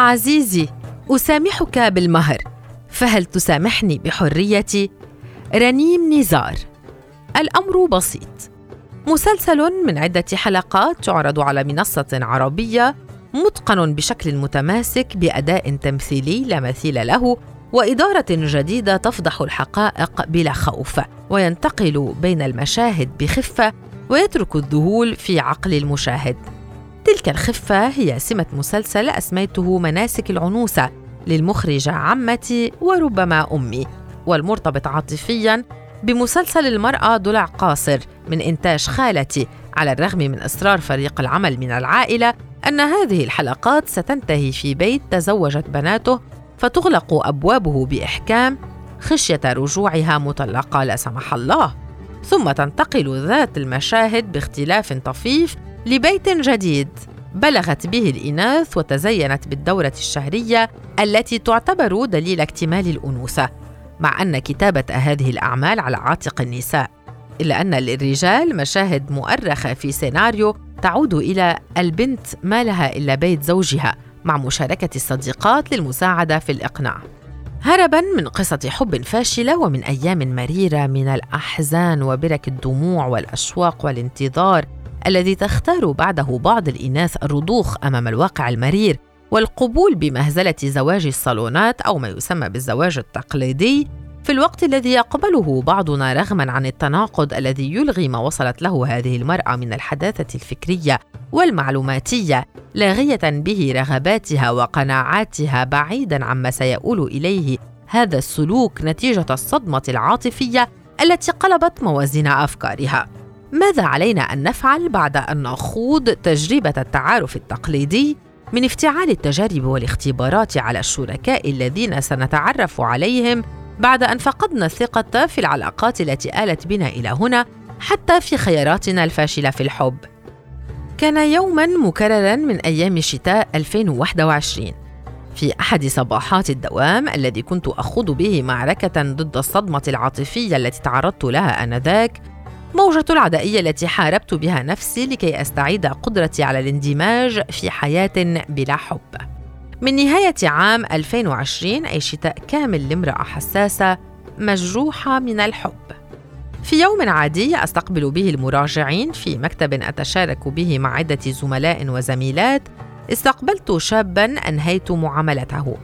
عزيزي أسامحك بالمهر فهل تسامحني بحريتي؟ رنيم نزار الأمر بسيط. مسلسل من عدة حلقات تعرض على منصة عربية متقن بشكل متماسك بأداء تمثيلي لا مثيل له وإدارة جديدة تفضح الحقائق بلا خوف وينتقل بين المشاهد بخفة ويترك الذهول في عقل المشاهد. تلك الخفة هي سمة مسلسل أسميته مناسك العنوسة للمخرجه عمتي وربما أمي والمرتبط عاطفيا بمسلسل المرأة ضلع قاصر من إنتاج خالتي على الرغم من إصرار فريق العمل من العائلة أن هذه الحلقات ستنتهي في بيت تزوجت بناته فتغلق أبوابه بإحكام خشية رجوعها مطلقة لا سمح الله. ثم تنتقل ذات المشاهد باختلاف طفيف لبيت جديد. بلغت به الإناث وتزينت بالدورة الشهرية التي تعتبر دليل اكتمال الأنوثة مع أن كتابة هذه الأعمال على عاتق النساء إلا أن للرجال مشاهد مؤرخة في سيناريو تعود إلى البنت ما لها إلا بيت زوجها مع مشاركة الصديقات للمساعدة في الإقناع. هربا من قصة حب فاشلة ومن أيام مريرة من الأحزان وبرك الدموع والأشواق والانتظار الذي تختار بعده بعض الإناث الرضوخ أمام الواقع المرير والقبول بمهزلة زواج الصالونات أو ما يسمى بالزواج التقليدي في الوقت الذي يقبله بعضنا رغما عن التناقض الذي يلغي ما وصلت له هذه المرأة من الحداثة الفكرية والمعلوماتية لاغية به رغباتها وقناعاتها بعيدا عما سيؤول إليه هذا السلوك نتيجة الصدمة العاطفية التي قلبت موازين أفكارها. ماذا علينا أن نفعل بعد أن نخوض تجربة التعارف التقليدي من افتعال التجارب والاختبارات على الشركاء الذين سنتعرف عليهم بعد أن فقدنا الثقة في العلاقات التي آلت بنا إلى هنا حتى في خياراتنا الفاشلة في الحب. كان يوما مكررا من أيام شتاء 2021 في أحد صباحات الدوام الذي كنت أخوض به معركة ضد الصدمة العاطفية التي تعرضت لها آنذاك موجة العدائية التي حاربت بها نفسي لكي أستعيد قدرتي على الاندماج في حياة بلا حب. من نهاية عام 2020 أي شتاء كامل لامرأة حساسة مجروحة من الحب. في يوم عادي أستقبل به المراجعين في مكتب أتشارك به مع عدة زملاء وزميلات استقبلت شابا أنهيت معاملته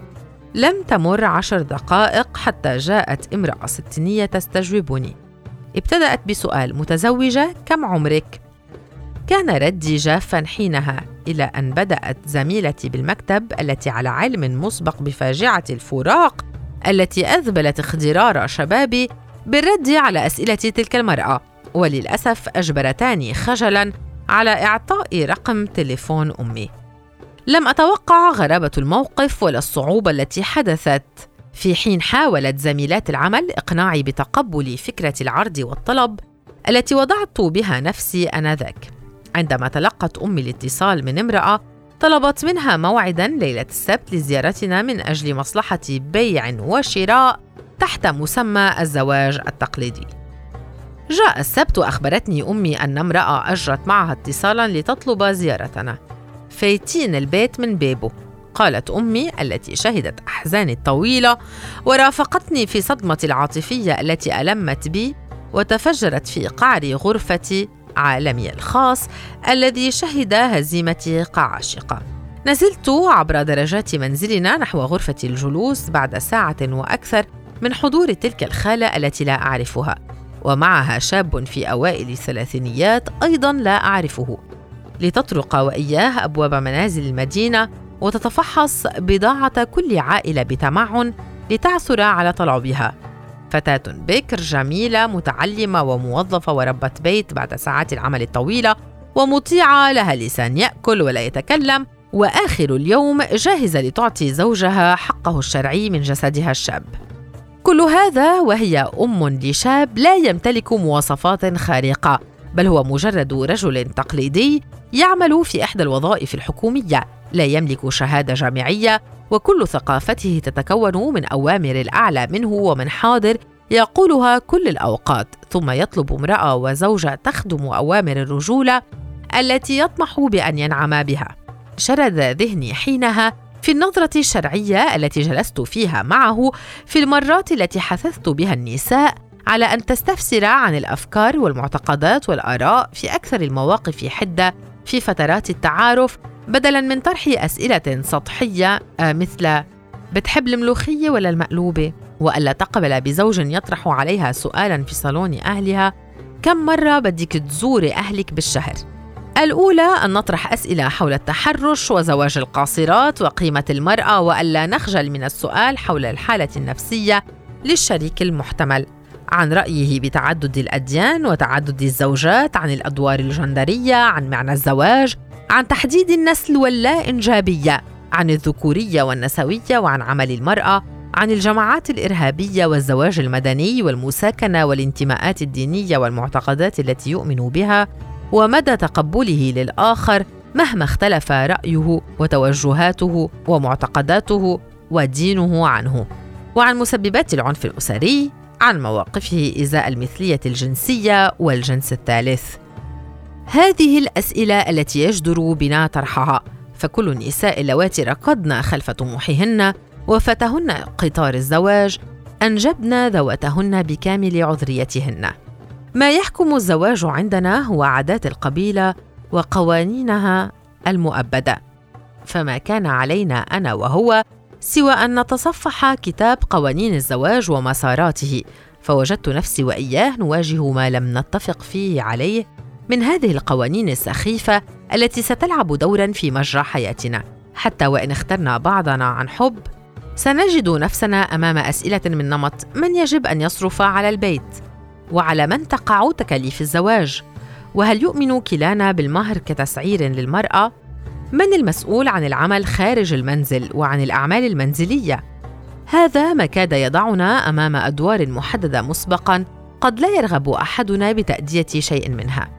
لم تمر عشر دقائق حتى جاءت امرأة ستينية تستجوبني ابتدأت بسؤال متزوجة كم عمرك؟ كان ردي جافا حينها إلى أن بدأت زميلتي بالمكتب التي على علم مسبق بفاجعة الفراق التي أذبلت اخضرار شبابي بالرد على أسئلة تلك المرأة. وللأسف أجبرتاني خجلا على إعطاء رقم تليفون أمي. لم أتوقع غرابة الموقف ولا الصعوبة التي حدثت. في حين حاولت زميلات العمل إقناعي بتقبل فكرة العرض والطلب التي وضعت بها نفسي آنذاك عندما تلقت أمي الاتصال من امرأة طلبت منها موعدا ليلة السبت لزيارتنا من أجل مصلحة بيع وشراء تحت مسمى الزواج التقليدي. جاء السبت وأخبرتني أمي أن امرأة أجرت معها اتصالا لتطلب زيارتنا. فيتين البيت من بيبو قالت أمي التي شهدت أحزاني الطويلة ورافقتني في صدمتي العاطفية التي ألمت بي وتفجرت في قعر غرفتي عالمي الخاص الذي شهد هزيمتي كعاشقة. نزلت عبر درجات منزلنا نحو غرفة الجلوس بعد ساعة وأكثر من حضور تلك الخالة التي لا أعرفها ومعها شاب في أوائل الثلاثينيات أيضا لا أعرفه. لتطرق وإياه أبواب منازل المدينة وتتفحص بضاعة كل عائلة بتمعن لتعثر على طلبها فتاة بكر جميلة متعلمة وموظفة وربة بيت بعد ساعات العمل الطويلة ومطيعة لها لسان يأكل ولا يتكلم وآخر اليوم جاهزة لتعطي زوجها حقه الشرعي من جسدها الشاب. كل هذا وهي أم لشاب لا يمتلك مواصفات خارقة بل هو مجرد رجل تقليدي يعمل في إحدى الوظائف الحكومية. لا يملك شهادة جامعية وكل ثقافته تتكون من أوامر الأعلى منه ومن حاضر يقولها كل الأوقات ثم يطلب امرأة وزوجة تخدم أوامر الرجولة التي يطمح بأن ينعم بها. شرد ذهني حينها في النظرة الشرعية التي جلست فيها معه في المرات التي حثثت بها النساء على أن تستفسر عن الأفكار والمعتقدات والآراء في أكثر المواقف حدة في فترات التعارف بدلا من طرح أسئلة سطحية آه، مثل بتحب الملوخية ولا المقلوبة؟ وألا تقبل بزوج يطرح عليها سؤالا في صالون أهلها كم مرة بدك تزوري أهلك بالشهر؟ الأولى أن نطرح أسئلة حول التحرش وزواج القاصرات وقيمة المرأة وألا نخجل من السؤال حول الحالة النفسية للشريك المحتمل عن رأيه بتعدد الأديان وتعدد الزوجات عن الأدوار الجندرية عن معنى الزواج عن تحديد النسل واللا إنجابية عن الذكورية والنسوية وعن عمل المرأة عن الجماعات الإرهابية والزواج المدني والمساكنة والانتماءات الدينية والمعتقدات التي يؤمن بها ومدى تقبله للآخر مهما اختلف رأيه وتوجهاته ومعتقداته ودينه عنه. وعن مسببات العنف الأسري عن مواقفه إزاء المثلية الجنسية والجنس الثالث. هذه الأسئلة التي يجدر بنا طرحها. فكل النساء اللواتي ركضن خلف طموحهن وفتهن قطار الزواج أنجبن ذواتهن بكامل عذريتهن. ما يحكم الزواج عندنا هو عادات القبيلة وقوانينها المؤبدة. فما كان علينا أنا وهو سوى أن نتصفح كتاب قوانين الزواج ومساراته فوجدت نفسي وإياه نواجه ما لم نتفق فيه عليه من هذه القوانين السخيفة التي ستلعب دورا في مجرى حياتنا. حتى وإن اخترنا بعضنا عن حب سنجد نفسنا أمام أسئلة من نمط من يجب أن يصرف على البيت. وعلى من تقع تكاليف الزواج؟ وهل يؤمن كلانا بالمهر كتسعير للمرأة؟ من المسؤول عن العمل خارج المنزل وعن الأعمال المنزلية؟ هذا ما كاد يضعنا أمام أدوار محددة مسبقا قد لا يرغب أحدنا بتأدية شيء منها.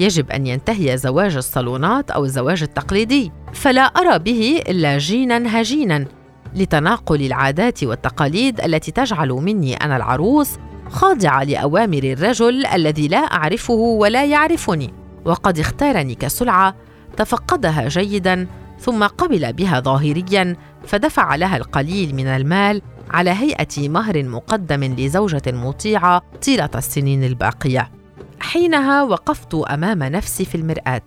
يجب أن ينتهي زواج الصالونات أو الزواج التقليدي. فلا أرى به إلا جينا هجينا لتناقل العادات والتقاليد التي تجعل مني أنا العروس خاضعة لأوامر الرجل الذي لا أعرفه ولا يعرفني. وقد اختارني كسلعة تفقدها جيدا ثم قبل بها ظاهريا فدفع لها القليل من المال على هيئة مهر مقدم لزوجة مطيعة طيلة السنين الباقية. حينها وقفت أمام نفسي في المرآة.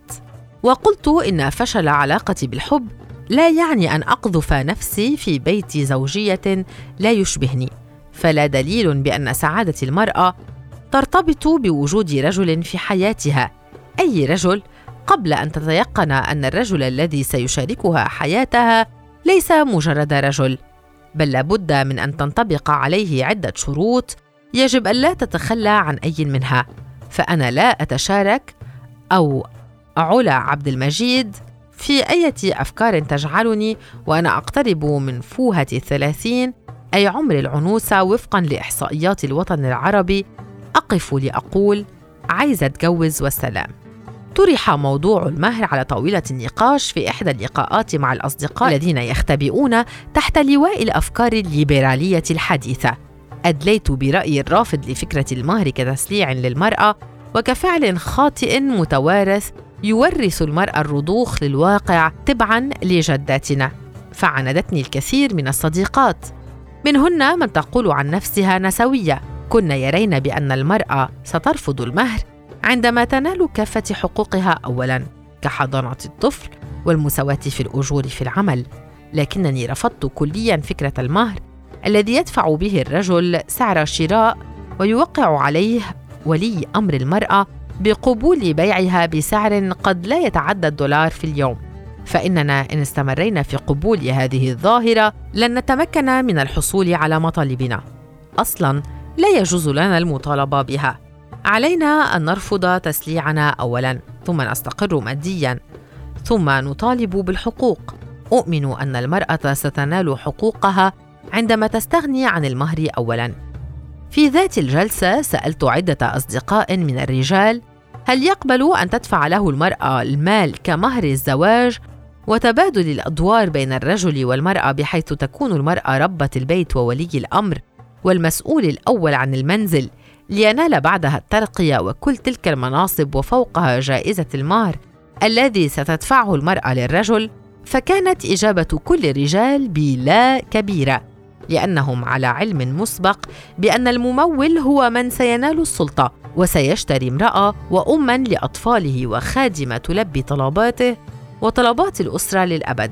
وقلت إن فشل علاقتي بالحب لا يعني أن أقذف نفسي في بيت زوجية لا يشبهني. فلا دليل بأن سعادة المرأة ترتبط بوجود رجل في حياتها. أي رجل؟ قبل أن تتيقن أن الرجل الذي سيشاركها حياتها ليس مجرد رجل بل لابد من أن تنطبق عليه عدة شروط يجب الا تتخلى عن أي منها. فأنا لا أتشارك أو علا عبد المجيد في أية أفكار تجعلني وأنا أقترب من فوهة الثلاثين أي عمر العنوسة وفقا لإحصائيات الوطن العربي أقف لأقول عايزة أتجوز والسلام طرح موضوع المهر على طاولة النقاش في إحدى اللقاءات مع الأصدقاء الذين يختبئون تحت لواء الأفكار الليبرالية الحديثة. أدليت برأيي الرافض لفكرة المهر كتسليع للمرأة وكفعل خاطئ متوارث يورث المرأة الرضوخ للواقع تبعا لجداتنا. فعاندتني الكثير من الصديقات. منهن من تقول عن نفسها نسوية. كن يرين بأن المرأة سترفض المهر عندما تنال كافة حقوقها أولاً كحضانة الطفل والمساواة في الأجور في العمل، لكنني رفضت كلياً فكرة المهر الذي يدفع به الرجل سعر شراء ويوقع عليه ولي أمر المرأة بقبول بيعها بسعر قد لا يتعدى الدولار في اليوم. فإننا إن استمرينا في قبول هذه الظاهرة لن نتمكن من الحصول على مطالبنا. أصلاً لا يجوز لنا المطالبة بها. علينا أن نرفض تسليعنا اولا ثم نستقر ماديا ثم نطالب بالحقوق أؤمن أن المرأة ستنال حقوقها عندما تستغني عن المهر اولا في ذات الجلسة سألت عدة أصدقاء من الرجال هل يقبل أن تدفع له المرأة المال كمهر الزواج؟ وتبادل الأدوار بين الرجل والمرأة بحيث تكون المرأة ربة البيت وولي الأمر والمسؤول الأول عن المنزل لينال بعدها الترقية وكل تلك المناصب وفوقها جائزة المهر الذي ستدفعه المرأة للرجل فكانت إجابة كل الرجال بلا كبيرة. لأنهم على علم مسبق بأن الممول هو من سينال السلطة وسيشتري امرأة وأما لأطفاله وخادمة تلبي طلباته وطلبات الأسرة للأبد.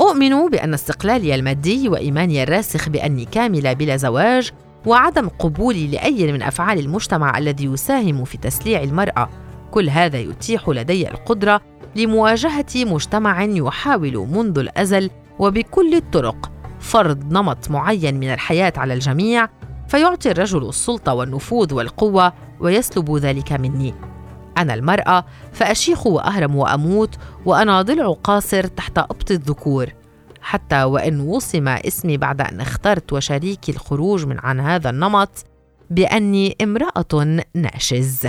أؤمن بأن استقلالي المادي وإيماني الراسخ بأني كاملة بلا زواج وعدم قبولي لأي من أفعال المجتمع الذي يساهم في تسليع المرأة. كل هذا يتيح لدي القدرة لمواجهة مجتمع يحاول منذ الأزل وبكل الطرق فرض نمط معين من الحياة على الجميع فيعطي الرجل السلطة والنفوذ والقوة ويسلب ذلك مني. أنا المرأة فأشيخ وأهرم وأموت وأنا ضلع قاصر تحت أبط الذكور. حتى وإن وصم اسمي بعد أن اخترت وشريكي الخروج من عن هذا النمط بأني امرأة ناشز.